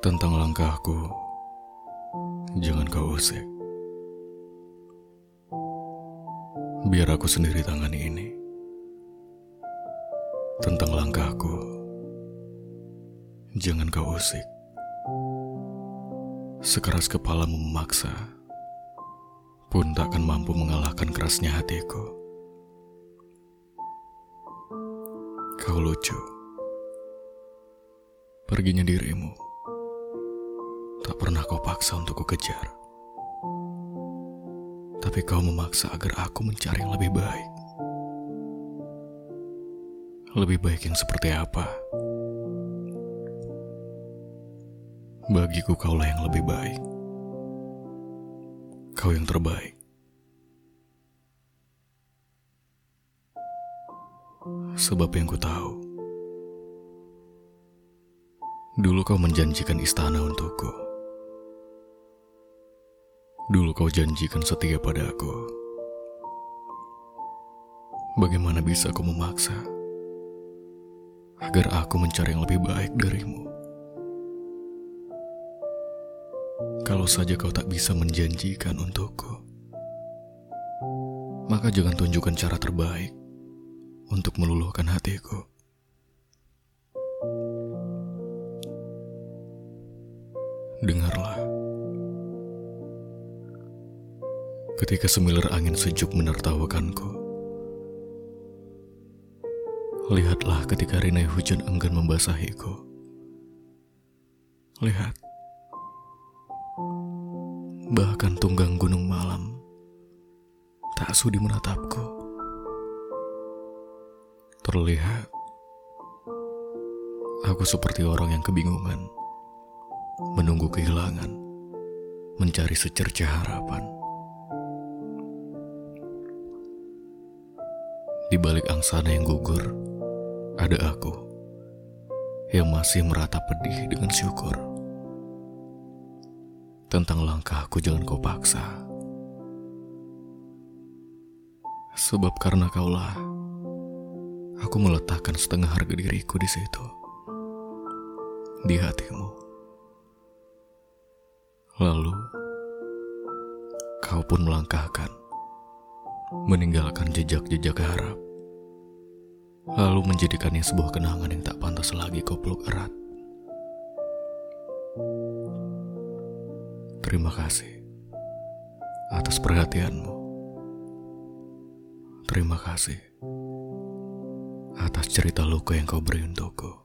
Tentang langkahku, jangan kau usik. Biar aku sendiri tangani ini. Tentang langkahku, jangan kau usik. Sekeras kepalamu memaksa, pun tak akan mampu mengalahkan kerasnya hatiku. Kau lucu. Perginya dirimu. Tak pernah kau paksa untuk ku kejar. Tapi kau memaksa agar aku mencari yang lebih baik. Lebih baik yang seperti apa? Bagiku kaulah yang lebih baik. Kau yang terbaik. Sebab yang ku tahu, dulu kau menjanjikan istana untukku. Dulu kau janjikan setia padaku. Bagaimana bisa kau memaksa agar aku mencari yang lebih baik darimu? Kalau saja kau tak bisa menjanjikan untukku, maka jangan tunjukkan cara terbaik untuk meluluhkan hatiku. Dengarlah. Ketika semilir angin sejuk menertawakanku. Lihatlah ketika rinai hujan enggan membasahiku. Lihat. Bahkan tunggang gunung malam tak sudi menatapku. Terlihat aku seperti orang yang kebingungan, menunggu kehilangan, mencari secerca harapan. Di balik angsana yang gugur, ada aku yang masih meratap pedih dengan syukur. Tentang langkahku jangan kau paksa. Sebab karena kaulah, aku meletakkan setengah harga diriku di situ. Di hatimu. Lalu, kau pun melangkahkan, meninggalkan jejak-jejak harap. Lalu menjadikannya sebuah kenangan yang tak pantas lagi kau peluk erat. Terima kasih atas perhatianmu. Terima kasih atas cerita luka yang kau beri untukku.